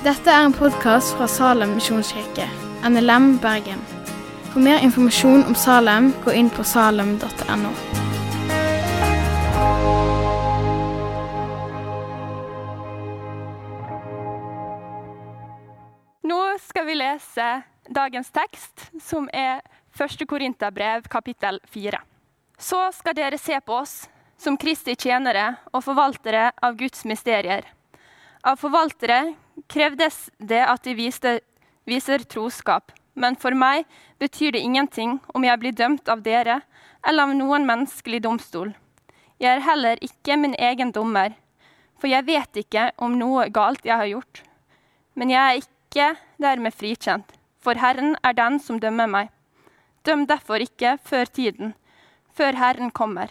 Dette er en podkast fra Salem misjonskirke, NLM Bergen. For mer informasjon om Salem, gå inn på salem.no. Nå skal vi lese dagens tekst, som er 1. Korinterbrev, kapittel 4. Så skal dere se på oss som Kristi tjenere og forvaltere av Guds mysterier. Av forvaltere krevdes det at de viste, viser troskap, men for meg betyr det ingenting om jeg blir dømt av dere eller av noen menneskelig domstol. Jeg er heller ikke min egen dommer, for jeg vet ikke om noe galt jeg har gjort. Men jeg er ikke dermed frikjent, for Herren er den som dømmer meg. Døm derfor ikke før tiden, før Herren kommer.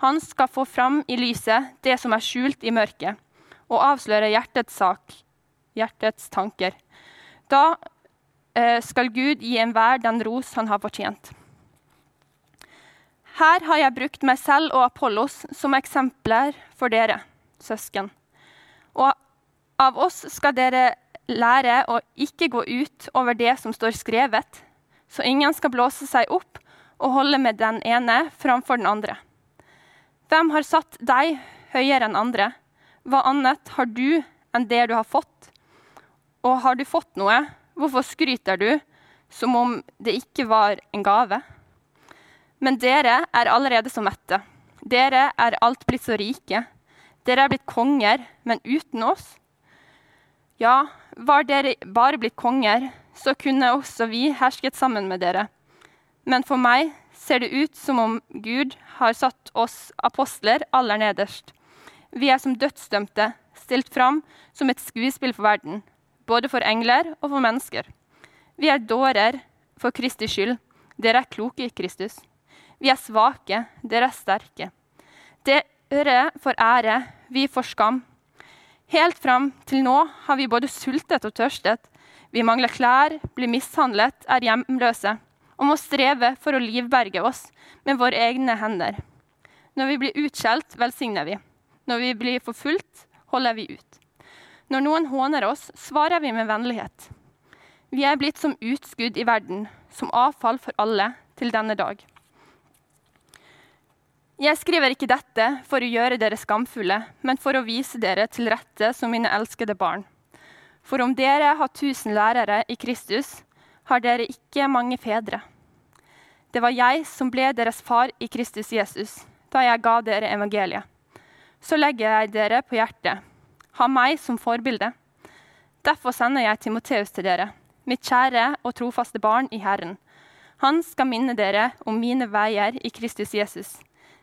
Han skal få fram i lyset det som er skjult i mørket, og avsløre hjertets sak, hjertets tanker. Da eh, skal Gud gi enhver den ros han har fortjent. Her har jeg brukt meg selv og Apollos som eksempler for dere, søsken. Og av oss skal dere lære å ikke gå ut over det som står skrevet, så ingen skal blåse seg opp og holde med den ene framfor den andre. Hvem har satt deg høyere enn andre? Hva annet har du enn det du har fått? Og har du fått noe, hvorfor skryter du som om det ikke var en gave? Men dere er allerede så mette. Dere er alt blitt så rike. Dere er blitt konger, men uten oss? Ja, var dere bare blitt konger, så kunne også vi hersket sammen med dere. Men for meg ser det ut som om Gud har satt oss apostler aller nederst. Vi er som dødsdømte, stilt fram som et skuespill for verden, både for engler og for mennesker. Vi er dårer for Kristi skyld. Dere er kloke i Kristus. Vi er svake, dere er sterke. Dere får ære, vi får skam. Helt fram til nå har vi både sultet og tørstet. Vi mangler klær, blir mishandlet, er hjemløse og må streve for å livberge oss med våre egne hender. Når vi blir utskjelt, velsigner vi. Når vi blir forfulgt, holder vi ut. Når noen håner oss, svarer vi med vennlighet. Vi er blitt som utskudd i verden, som avfall for alle til denne dag. Jeg skriver ikke dette for å gjøre dere skamfulle, men for å vise dere til rette som mine elskede barn. For om dere har tusen lærere i Kristus, har dere ikke mange fedre. Det var jeg som ble deres far i Kristus Jesus, da jeg ga dere evangeliet. Så legger jeg dere på hjertet. Ha meg som forbilde. Derfor sender jeg Timoteus til dere, mitt kjære og trofaste barn i Herren. Han skal minne dere om mine veier i Kristus Jesus,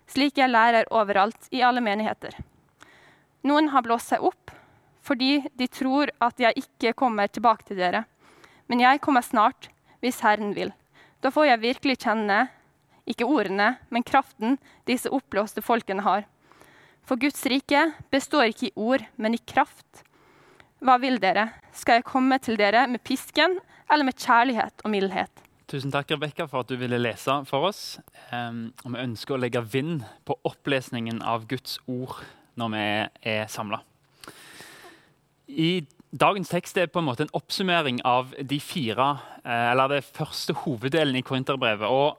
slik jeg lærer overalt i alle menigheter. Noen har blåst seg opp fordi de tror at jeg ikke kommer tilbake til dere. Men jeg kommer snart, hvis Herren vil. Da får jeg virkelig kjenne, ikke ordene, men kraften disse oppblåste folkene har. For Guds rike består ikke i ord, men i kraft. Hva vil dere? Skal jeg komme til dere med pisken eller med kjærlighet og mildhet? Tusen takk Rebecca, for at du ville lese for oss. Og Vi ønsker å legge vind på opplesningen av Guds ord når vi er samla. I Dagens tekst er på en måte en oppsummering av de fire, eh, eller det første hoveddelen i Korinterbrevet. Og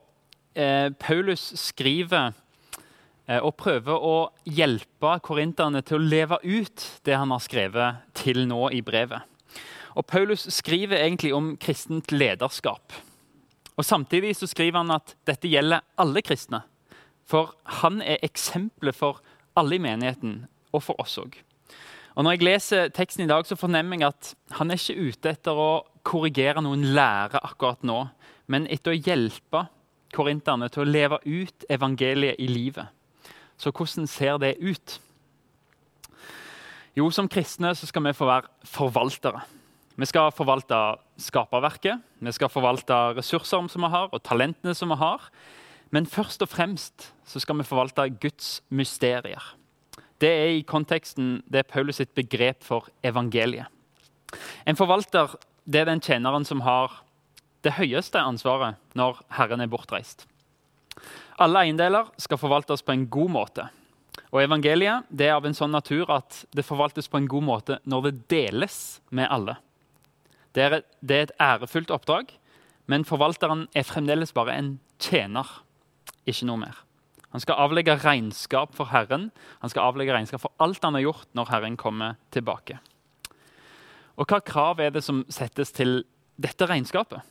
eh, Paulus skriver og prøver å hjelpe korinterne til å leve ut det han har skrevet til nå i brevet. Og Paulus skriver egentlig om kristent lederskap. Og Samtidig så skriver han at dette gjelder alle kristne. For han er eksempelet for alle i menigheten, og for oss òg. Og Når jeg leser teksten i dag, så fornemmer jeg at han er ikke ute etter å korrigere noen lære akkurat nå, men etter å hjelpe korinterne til å leve ut evangeliet i livet. Så hvordan ser det ut? Jo, som kristne så skal vi få være forvaltere. Vi skal forvalte skaperverket, vi skal forvalte ressurser som vi har, og talentene som vi har. Men først og fremst så skal vi forvalte Guds mysterier. Det er i konteksten det er Paulus sitt begrep for evangeliet. En forvalter det er den tjeneren som har det høyeste ansvaret når Herren er bortreist. Alle eiendeler skal forvaltes på en god måte. Og Evangeliet det er av en sånn natur at det forvaltes på en god måte når det deles med alle. Det er, det er et ærefullt oppdrag, men forvalteren er fremdeles bare en tjener, ikke noe mer. Han skal avlegge regnskap for Herren. Han skal avlegge regnskap for alt han har gjort når Herren kommer tilbake. Og Hva krav er det som settes til dette regnskapet?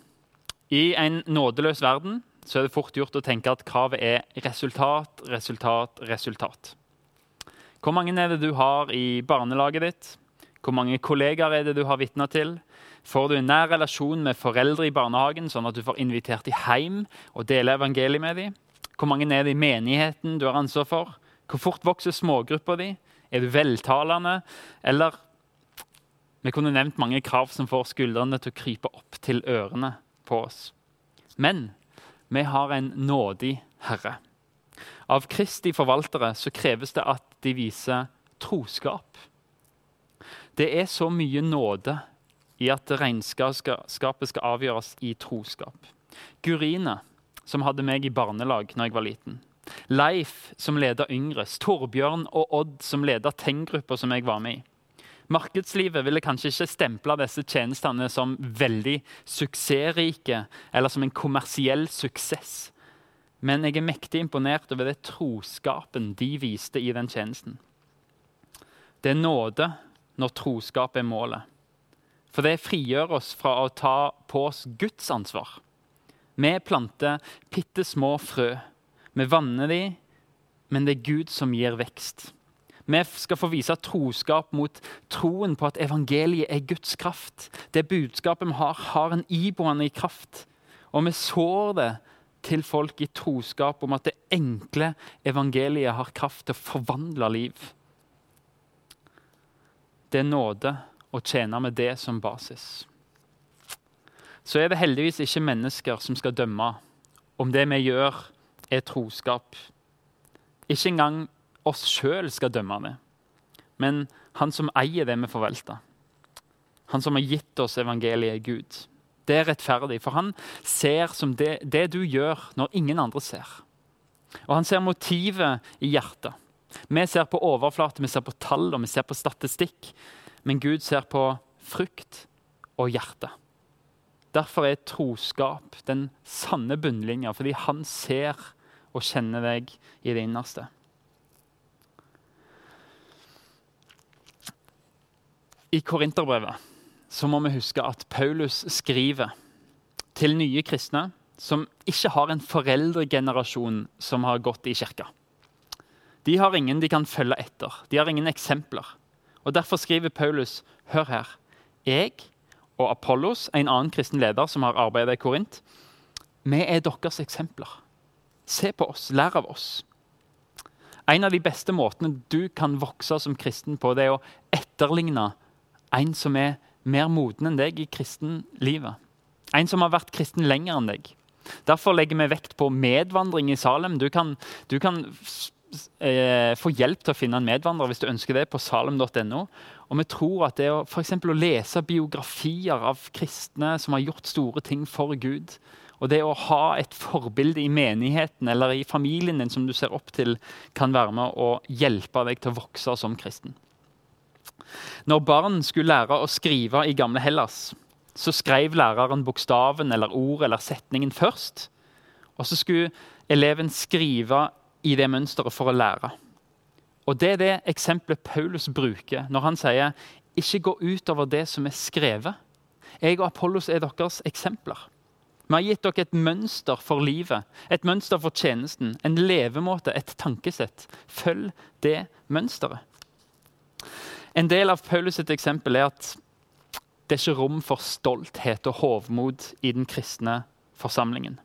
I en nådeløs verden så er det fort gjort å tenke at kravet er resultat, resultat, resultat. Hvor mange er det du har i barnelaget ditt? Hvor mange kollegaer er det du har vitna til? Får du en nær relasjon med foreldre i barnehagen, sånn at du får invitert dem hjem og dele evangeliet med dem? Hvor mange er det i menigheten du har ansvar for? Hvor fort vokser smågruppa di? Er du veltalende? Eller Vi kunne nevnt mange krav som får skuldrene til å krype opp til ørene på oss. Men vi har en nådig Herre. Av Kristi forvaltere så kreves det at de viser troskap. Det er så mye nåde i at regnskapet skal avgjøres i troskap. Gurine, som hadde meg i barnelag når jeg var liten. Leif, som leda Yngres. Torbjørn og Odd, som leda Teng-gruppa som jeg var med i. Markedslivet ville kanskje ikke stemple disse tjenestene som veldig suksessrike eller som en kommersiell suksess. Men jeg er mektig imponert over det troskapen de viste i den tjenesten. Det er nåde når troskap er målet. For det frigjør oss fra å ta på oss Guds ansvar. Vi planter bitte små frø. Vi vanner de, men det er Gud som gir vekst. Vi skal få vise troskap mot troen på at evangeliet er Guds kraft. Det budskapet vi har, har en iboende kraft. Og vi sår det til folk i troskap om at det enkle evangeliet har kraft til å forvandle liv. Det er nåde å tjene med det som basis. Så er det heldigvis ikke mennesker som skal dømme om det vi gjør, er troskap. Ikke engang oss sjøl skal dømme det, men han som eier det vi forvalter. Han som har gitt oss evangeliet, Gud. Det er rettferdig, for han ser som det, det du gjør når ingen andre ser. Og han ser motivet i hjertet. Vi ser på overflate, vi ser på tall og vi ser på statistikk. Men Gud ser på frukt og hjerte. Derfor er troskap den sanne bunnlinja, fordi han ser og kjenner deg i det innerste. I Korinterbrevet så må vi huske at Paulus skriver til nye kristne som ikke har en foreldregenerasjon som har gått i kirka. De har ingen de kan følge etter. De har ingen eksempler. Og Derfor skriver Paulus hør her. Jeg og Apollos, en annen kristen leder som har arbeidet i Korint, vi er deres eksempler. Se på oss, lær av oss. En av de beste måtene du kan vokse som kristen på, det er å etterligne en som er mer moden enn deg i kristenlivet. En som har vært kristen lenger enn deg. Derfor legger vi vekt på medvandring i Salem. Du kan, du kan eh, få hjelp til å finne en medvandrer hvis du ønsker det, på salem.no. Og vi tror at det å, for å lese biografier av kristne som har gjort store ting for Gud, og det å ha et forbilde i menigheten eller i familien din som du ser opp til, kan være med å hjelpe deg til å vokse som kristen. Når barn skulle lære å skrive i gamle Hellas, så skrev læreren bokstaven eller ord eller setningen først. Og så skulle eleven skrive i det mønsteret for å lære. Og Det er det eksempelet Paulus bruker når han sier ikke gå utover det som er skrevet. Jeg og Apollos er deres eksempler. Vi har gitt dere et mønster for livet, et mønster for tjenesten, en levemåte, et tankesett. Følg det mønsteret. En del av Paulus' sitt eksempel er at det er ikke rom for stolthet og hovmod i den kristne forsamlingen.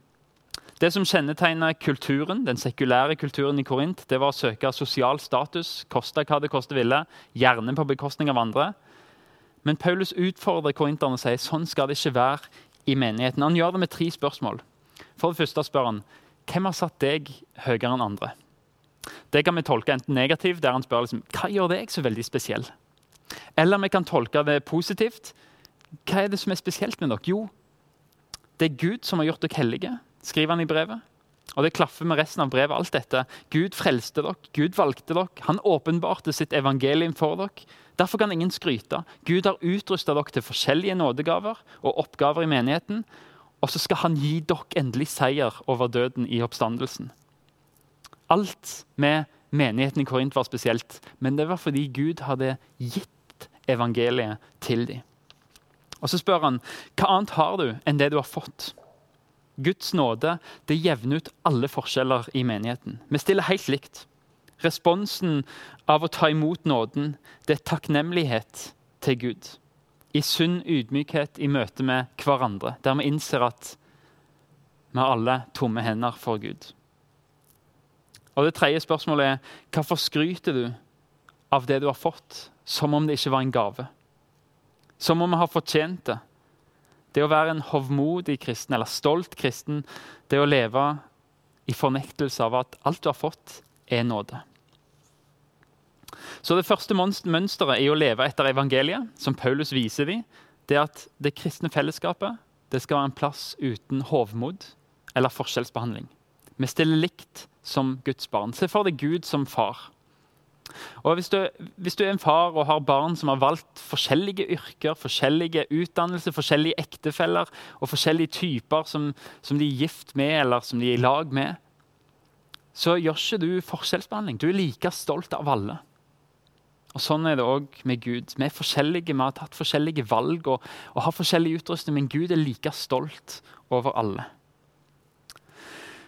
Det som kjennetegna kulturen, den sekulære kulturen i Korint, det var å søke sosial status, koste hva det koste ville, gjerne på bekostning av andre. Men Paulus utfordrer korinterne og sier sånn skal det ikke være i menigheten. Han gjør det med tre spørsmål. For det første spør han hvem har satt deg høyere enn andre. Det kan vi tolke enten negativt, der han spør liksom, hva gjør deg så veldig spesiell. Eller vi kan tolke det positivt. Hva er det som er spesielt med dere? Jo, det er Gud som har gjort dere hellige skriver han i brevet. Og det klaffer med resten av brevet. alt dette. Gud frelste dere, Gud valgte dere, han åpenbarte sitt evangelium for dere. Derfor kan ingen skryte. Gud har utrusta dere til forskjellige nådegaver og oppgaver i menigheten. Og så skal han gi dere endelig seier over døden i oppstandelsen. Alt med menigheten i Korint var spesielt, men det var fordi Gud hadde gitt evangeliet til dem. Og Så spør han hva annet har du enn det du har fått. Guds nåde det jevner ut alle forskjeller i menigheten. Vi stiller helt likt. Responsen av å ta imot nåden det er takknemlighet til Gud. I sunn ydmykhet i møte med hverandre, der vi innser at vi har alle tomme hender for Gud. Og Det tredje spørsmålet er hvorfor skryter du av det du har fått, som om det ikke var en gave? Som om vi har fortjent det. Det å være en hovmodig kristen eller stolt kristen, det å leve i fornektelse av at alt du har fått, er nåde. Så Det første mønsteret i å leve etter evangeliet, som Paulus viser dem, det er at det kristne fellesskapet det skal være en plass uten hovmod eller forskjellsbehandling. Vi stiller likt som Guds barn. Se for deg Gud som far. Og hvis du, hvis du, er en far og har barn som har valgt forskjellige yrker, forskjellige utdannelser, forskjellige ektefeller og forskjellige typer som, som, de er gift med eller som de er i lag med, så gjør ikke du forskjellsbehandling. Du er like stolt av alle. Og Sånn er det òg med Gud. Vi er forskjellige, vi har tatt forskjellige valg og, og har forskjellig utrustning, men Gud er like stolt over alle.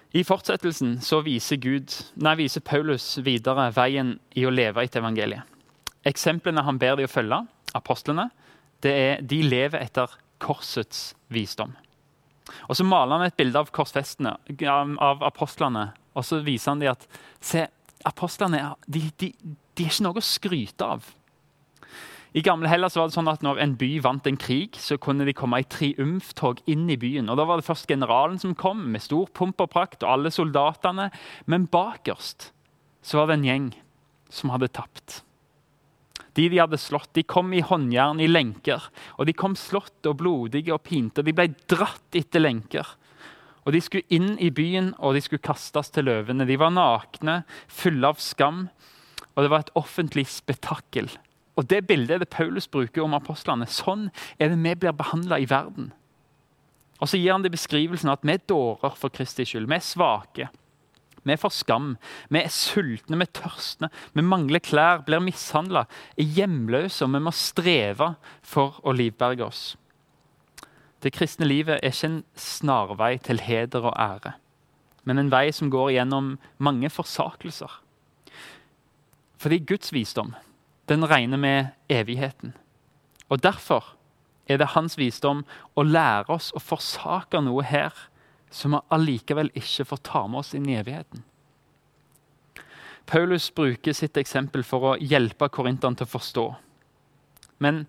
I fortsettelsen så viser, Gud, nei, viser Paulus videre veien i å leve etter evangeliet. Eksemplene han ber de å følge, apostlene, det er, de lever etter korsets visdom. Og Så maler han et bilde av korsfestene, av apostlene, og så viser han dem at se, apostlene de, de, de er ikke noe å skryte av. I gamle Hellas var det sånn at Når en by vant en krig, så kunne de komme i triumftog inn i byen. Og Da var det først generalen som kom, med stor pomp og prakt, og alle soldatene. Men bakerst så var det en gjeng som hadde tapt. De de hadde slått, de kom i håndjern, i lenker. Og de kom slått og blodige og pinte. De ble dratt etter lenker. Og De skulle inn i byen, og de skulle kastes til løvene. De var nakne, fulle av skam, og det var et offentlig spetakkel. Og Det bildet er det Paulus bruker om apostlene. Sånn er det vi blir behandla i verden. Og Så gir han det beskrivelsen at vi er dårer for Kristi skyld. Vi er svake. Vi er for skam. Vi er sultne, vi er tørstne. Vi mangler klær, blir mishandla, er hjemløse, og vi må streve for å livberge oss. Det kristne livet er ikke en snarvei til heder og ære, men en vei som går gjennom mange forsakelser. Fordi Guds visdom den regner med evigheten. Og Derfor er det hans visdom å lære oss å forsake noe her som vi allikevel ikke får ta med oss inn i evigheten. Paulus bruker sitt eksempel for å hjelpe korinterne til å forstå. Men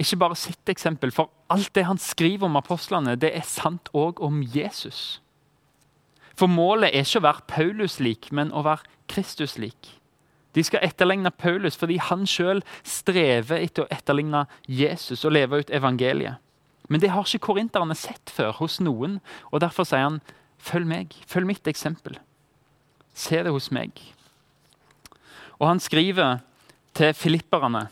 ikke bare sitt eksempel, for alt det han skriver om apostlene, det er sant òg om Jesus. For målet er ikke å være Paulus lik, men å være Kristus lik. De skal etterligne Paulus fordi han sjøl strever etter å etterligne Jesus og leve ut evangeliet. Men det har ikke korinterne sett før hos noen, og derfor sier han følg meg, følg mitt eksempel. Se det hos meg. Og han skriver til filipperne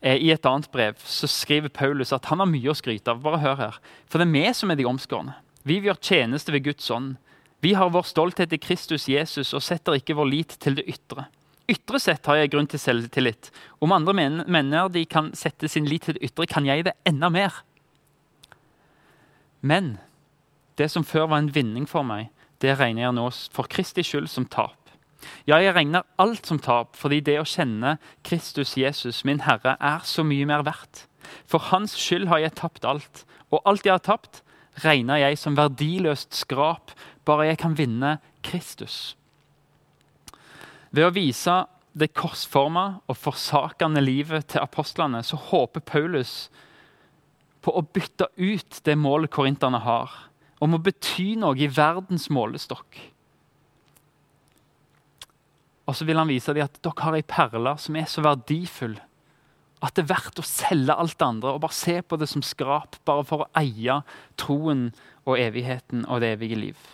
eh, i et annet brev så skriver Paulus at han har mye å skryte av. Bare hør her. For det er vi som er de omskårne. Vi gjør tjeneste ved Guds ånd. Vi har vår stolthet i Kristus Jesus og setter ikke vår lit til det ytre. Ytre sett har jeg grunn til selvtillit. Om andre mener de kan sette sin lit til det ytre, kan jeg det enda mer. Men det som før var en vinning for meg, det regner jeg nå for Kristi skyld som tap. Ja, jeg regner alt som tap, fordi det å kjenne Kristus Jesus, min Herre, er så mye mer verdt. For Hans skyld har jeg tapt alt, og alt jeg har tapt, regner jeg som verdiløst skrap, bare jeg kan vinne Kristus. Ved å vise det korsforma og forsakende livet til apostlene så håper Paulus på å bytte ut det målet korinterne har, om å bety noe i verdens målestokk. Og så vil han vise dem at dere har ei perle som er så verdifull at det er verdt å selge alt det andre og bare se på det som skrap, bare for å eie troen og evigheten og det evige liv.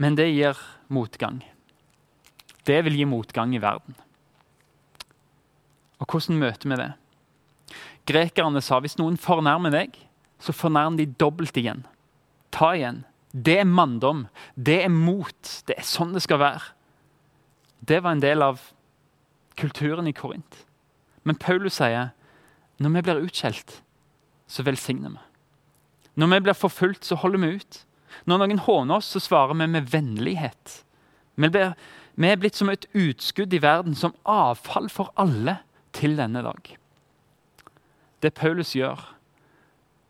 Men det gir motgang. Det vil gi motgang i verden. Og hvordan møter vi det? Grekerne sa hvis noen fornærmer deg, så fornærm de dobbelt igjen. Ta igjen. Det er manndom. Det er mot. Det er sånn det skal være. Det var en del av kulturen i Korint. Men Paulus sier når vi blir utskjelt, så velsigner vi. Når vi blir forfulgt, så holder vi ut. Når noen håner oss, så svarer vi med vennlighet. Vi, blir, vi er blitt som et utskudd i verden, som avfall for alle til denne dag. Det Paulus gjør,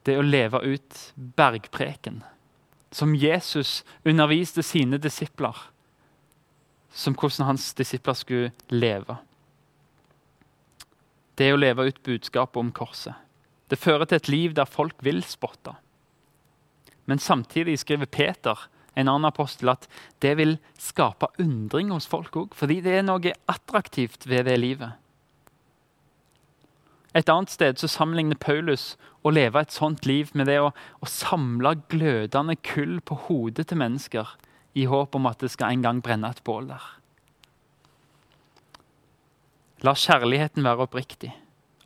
det er å leve ut bergpreken, som Jesus underviste sine disipler, som hvordan hans disipler skulle leve. Det er å leve ut budskapet om korset. Det fører til et liv der folk vil spotte. Men samtidig skriver Peter, en annen apostel, at det vil skape undring hos folk òg. Fordi det er noe attraktivt ved det livet. Et annet sted så sammenligner Paulus å leve et sånt liv med det å, å samle glødende kull på hodet til mennesker i håp om at det skal en gang brenne et bål der. La kjærligheten være oppriktig.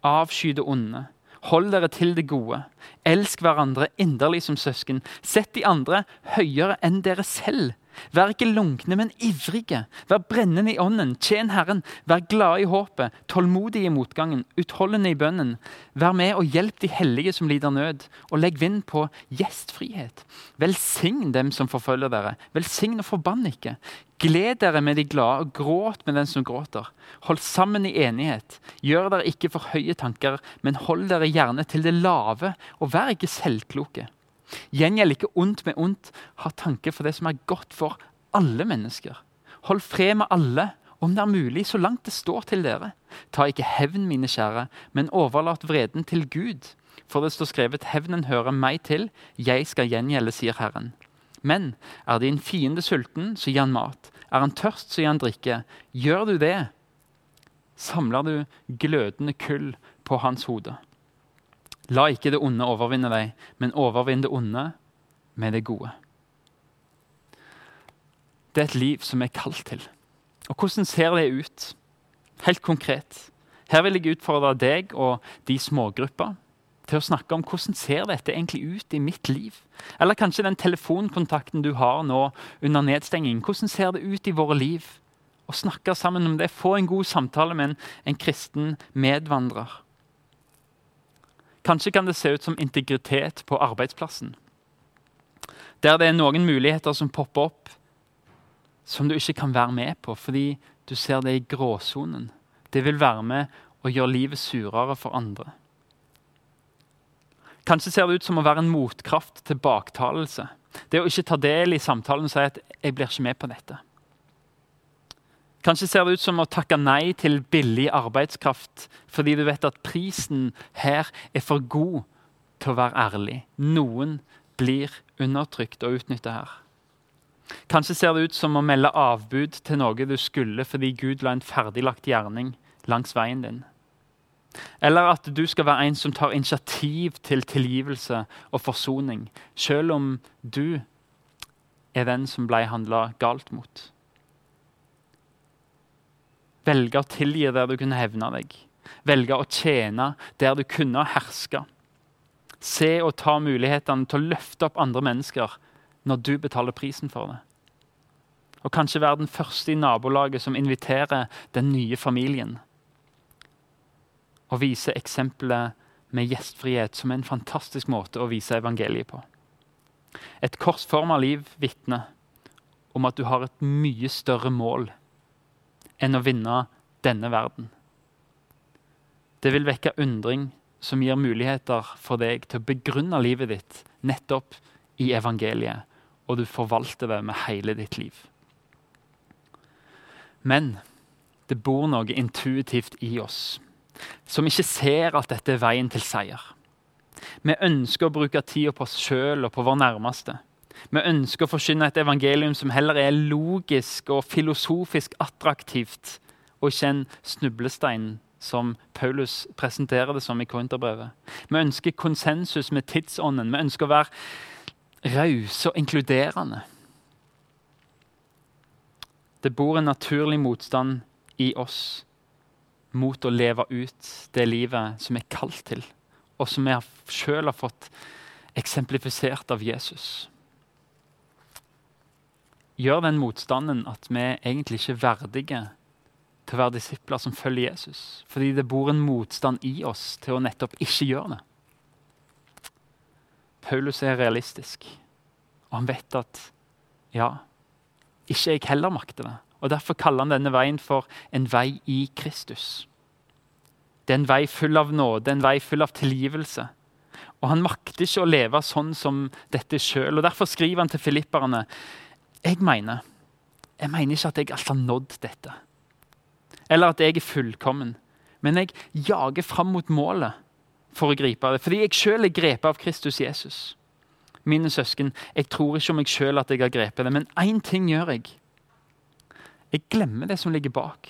Avsky det onde. Hold dere til det gode. Elsk hverandre inderlig som søsken. Sett de andre høyere enn dere selv. Vær ikke lunkne, men ivrige. Vær brennende i ånden. Tjen Herren. Vær glade i håpet. Tålmodige i motgangen. Utholdende i bønnen. Vær med og hjelp de hellige som lider nød. Og legg vind på gjestfrihet. Velsign dem som forfølger dere. Velsign og forbann ikke. Gled dere med de glade, og gråt med den som gråter. Hold sammen i enighet. Gjør dere ikke for høye tanker, men hold dere gjerne til det lave, og vær ikke selvkloke. Gjengjeld ikke ondt med ondt, ha tanke for det som er godt for alle mennesker. Hold fred med alle, om det er mulig, så langt det står til dere. Ta ikke hevn, mine kjære, men overlat vreden til Gud. For det står skrevet, hevnen hører meg til, jeg skal gjengjelde, sier Herren. Men er din fiende sulten, så gi han mat. Er han tørst, så gi han drikke. Gjør du det, samler du glødende kull på hans hode. La ikke det onde overvinne deg, men overvinn det onde med det gode. Det er et liv som er kalt til. Og hvordan ser det ut? Helt konkret. Her vil jeg utfordre deg og de smågrupper til å snakke om hvordan ser dette egentlig ut i mitt liv. Eller kanskje den telefonkontakten du har nå under nedstenging. Hvordan ser det ut i våre liv? Å snakke sammen om det, få en god samtale med en, en kristen medvandrer. Kanskje kan det se ut som integritet på arbeidsplassen. Der det er noen muligheter som popper opp som du ikke kan være med på fordi du ser det i gråsonen. Det vil være med og gjøre livet surere for andre. Kanskje ser det ut som å være en motkraft til baktalelse. Det å ikke ta del i samtalen og si at 'jeg blir ikke med på dette'. Kanskje ser det ut som å takke nei til billig arbeidskraft fordi du vet at prisen her er for god til å være ærlig. Noen blir undertrykt og utnytta her. Kanskje ser det ut som å melde avbud til noe du skulle fordi Gud la en ferdiglagt gjerning langs veien din. Eller at du skal være en som tar initiativ til tilgivelse og forsoning, selv om du er den som ble handla galt mot. Velge å tilgi der du kunne hevne deg. Velge å tjene der du kunne herske. Se og ta mulighetene til å løfte opp andre mennesker når du betaler prisen for det. Og kanskje være den første i nabolaget som inviterer den nye familien og vise eksempelet med gjestfrihet som en fantastisk måte å vise evangeliet på. Et korsforma liv vitner om at du har et mye større mål enn å vinne denne verden. Det vil vekke undring som gir muligheter for deg til å begrunne livet ditt nettopp i evangeliet, og du forvalter det med hele ditt liv. Men det bor noe intuitivt i oss som ikke ser at dette er veien til seier. Vi ønsker å bruke tida på oss sjøl og på vår nærmeste. Vi ønsker å forkynne et evangelium som heller er logisk og filosofisk attraktivt, og ikke en snublestein, som Paulus presenterer det som i Korinterbrevet. Vi ønsker konsensus med tidsånden. Vi ønsker å være rause og inkluderende. Det bor en naturlig motstand i oss mot å leve ut det livet som er kalt til, og som vi sjøl har fått eksemplifisert av Jesus. Gjør den motstanden at vi egentlig ikke er verdige til å være disipler som følger Jesus? Fordi det bor en motstand i oss til å nettopp ikke gjøre det. Paulus er realistisk, og han vet at ja, ikke jeg heller makter det. Og Derfor kaller han denne veien for en vei i Kristus. Det er en vei full av nåde, en vei full av tilgivelse. Og Han makter ikke å leve sånn som dette sjøl. Derfor skriver han til filipperne jeg mener, jeg mener ikke at jeg alt har nådd dette, eller at jeg er fullkommen. Men jeg jager fram mot målet for å gripe det. Fordi jeg sjøl er grepet av Kristus Jesus. Mine søsken, jeg tror ikke om meg sjøl at jeg har grepet det, men én ting gjør jeg. Jeg glemmer det som ligger bak.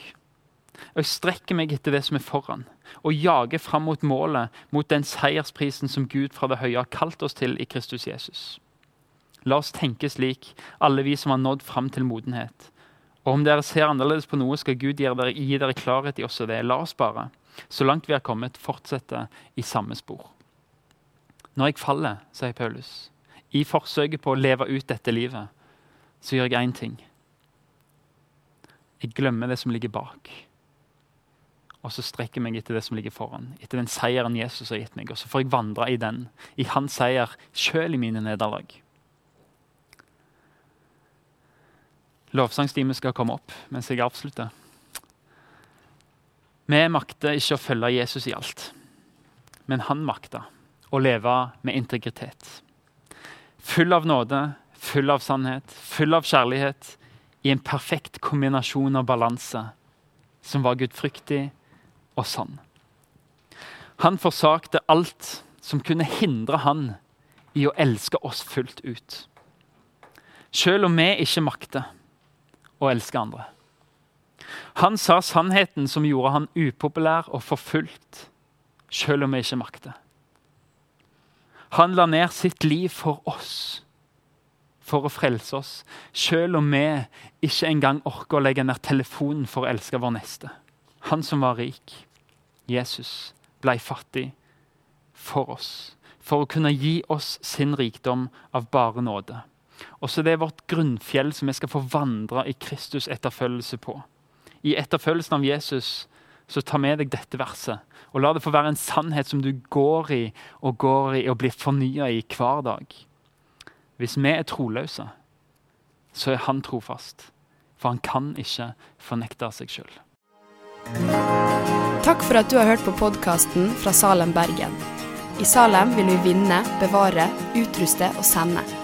Og jeg strekker meg etter det som er foran, og jager fram mot målet, mot den seiersprisen som Gud fra det høye har kalt oss til i Kristus Jesus. La oss tenke slik, alle vi som har nådd fram til modenhet. Og om dere ser annerledes på noe, skal Gud gi dere, gi dere klarhet i også det. La oss bare, så langt vi har kommet, fortsette i samme spor. Når jeg faller, sier Paulus, i forsøket på å leve ut dette livet, så gjør jeg én ting. Jeg glemmer det som ligger bak. Og så strekker jeg meg etter det som ligger foran, etter den seieren Jesus har gitt meg. Og så får jeg vandre i den, i hans seier, sjøl i mine nederlag. Lovsangstimen skal komme opp mens jeg avslutter. Vi makter ikke å følge Jesus i alt, men han makter å leve med integritet. Full av nåde, full av sannhet, full av kjærlighet, i en perfekt kombinasjon av balanse, som var gudfryktig og sann. Han forsakte alt som kunne hindre han i å elske oss fullt ut. Selv om vi ikke makter, og elske andre. Han sa sannheten som gjorde han upopulær og forfulgt, selv om vi ikke makter. Han la ned sitt liv for oss, for å frelse oss, selv om vi ikke engang orker å legge ned telefonen for å elske vår neste. Han som var rik, Jesus, blei fattig for oss, for å kunne gi oss sin rikdom av bare nåde. Og så det er vårt grunnfjell som vi skal få vandre i Kristus etterfølgelse på. I etterfølgelsen av Jesus så ta med deg dette verset, og la det få være en sannhet som du går i og går i og blir fornya i hver dag. Hvis vi er troløse, så er han trofast, for han kan ikke fornekte seg sjøl. Takk for at du har hørt på podkasten fra Salem, Bergen. I Salem vil vi vinne, bevare, utruste og sende